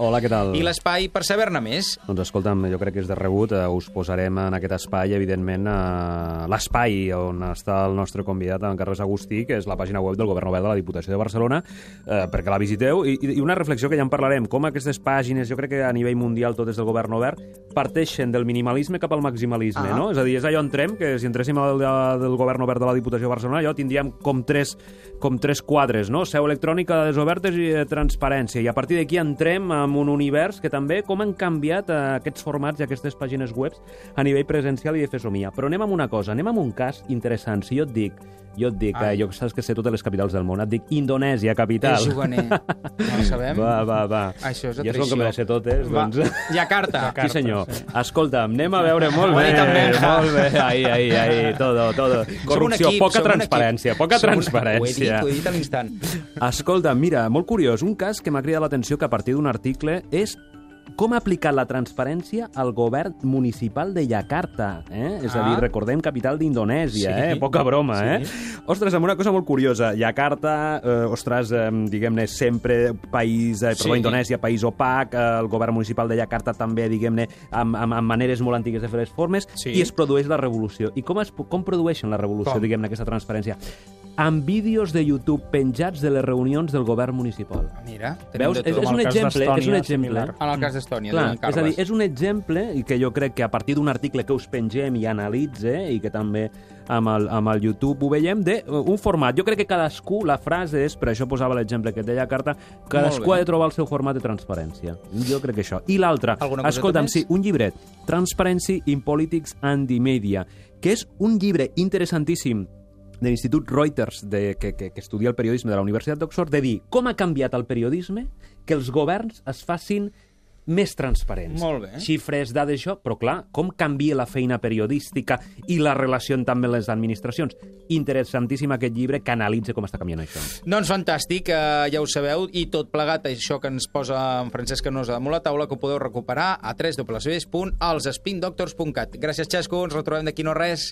Hola, què tal? I l'espai per saber-ne més. Doncs escolta'm, jo crec que és de rebut. Eh, us posarem en aquest espai, evidentment, eh, l'espai on està el nostre convidat, en Carles Agustí, que és la pàgina web del Govern Obert de la Diputació de Barcelona, eh, perquè la visiteu. I, I una reflexió que ja en parlarem, com aquestes pàgines, jo crec que a nivell mundial tot des del Govern Obert, parteixen del minimalisme cap al maximalisme, Ah. no? És a dir, és allò entrem, que si entréssim al de- del Govern Obert de la Diputació de Barcelona, allò tindríem com tres, com tres quadres, no? Seu electrònica, dades obertes i eh, transparència. I a partir d'aquí entrem en un univers que també com han canviat eh, aquests formats i aquestes pàgines web a nivell presencial i de fesomia. Però anem amb una cosa, anem amb un cas interessant. Si jo et dic, jo et dic, Ai. eh, jo saps que sé totes les capitals del món, et dic Indonèsia, capital. És juganer. No ho sabem? Va, va, va. Això és de ja com que me les sé totes, Va. doncs... Jakarta. Sí, senyor. Escolta'm, anem a veure molt bé. Molt bé, ahí, ahí, ahí, todo, todo. Corrupció, equip, poca transparència, poca Som transparència. Ho he dit, ho he dit a l'instant. Escolta, mira, molt curiós, un cas que m'ha cridat l'atenció que a partir d'un article és com ha aplicat la transparència al govern municipal de Jakarta. Eh? És a Ah. dir, recordem, capital d'Indonèsia, Sí. eh? poca broma. Sí. Eh? Ostres, amb una cosa molt curiosa. Jakarta, eh, ostres, eh, diguem-ne, sempre país, eh, perdó, Sí. Indonèsia, país opac, eh, el govern municipal de Jakarta també, diguem-ne, amb, amb, amb maneres molt antigues de fer les formes, Sí. i es produeix la revolució. I com, es, com produeixen la revolució, diguem-ne, aquesta transparència? Amb vídeos de YouTube penjats de les reunions del govern municipal. Mira, tenim Veus? de És, tot. és un exemple, és un exemple. En el cas d'Estònia, Clar, és a dir, és un exemple i que jo crec que a partir d'un article que us pengem i analitze i que també amb el, amb el YouTube ho veiem, d'un format. Jo crec que cadascú, la frase és, per això posava l'exemple que et deia Carta, cadascú ha de trobar el seu format de transparència. Jo crec que això. I l'altre, escolta'm, sí, un llibret, Transparency in Politics and the Media, que és un llibre interessantíssim de l'Institut Reuters, de, que, que, que estudia el periodisme de la Universitat d'Oxford, de dir com ha canviat el periodisme que els governs es facin més transparents. Molt bé. Xifres, dades, això, però clar, com canvia la feina periodística i la relació també amb les administracions. Interessantíssim aquest llibre que analitza com està canviant això. Doncs fantàstic, eh, ja ho sabeu, i tot plegat, això que ens posa en Francesc Canosa damunt la taula, que ho podeu recuperar a www.elsspindoctors.cat. Gràcies, Xesco, ens retrobem d'aquí no res.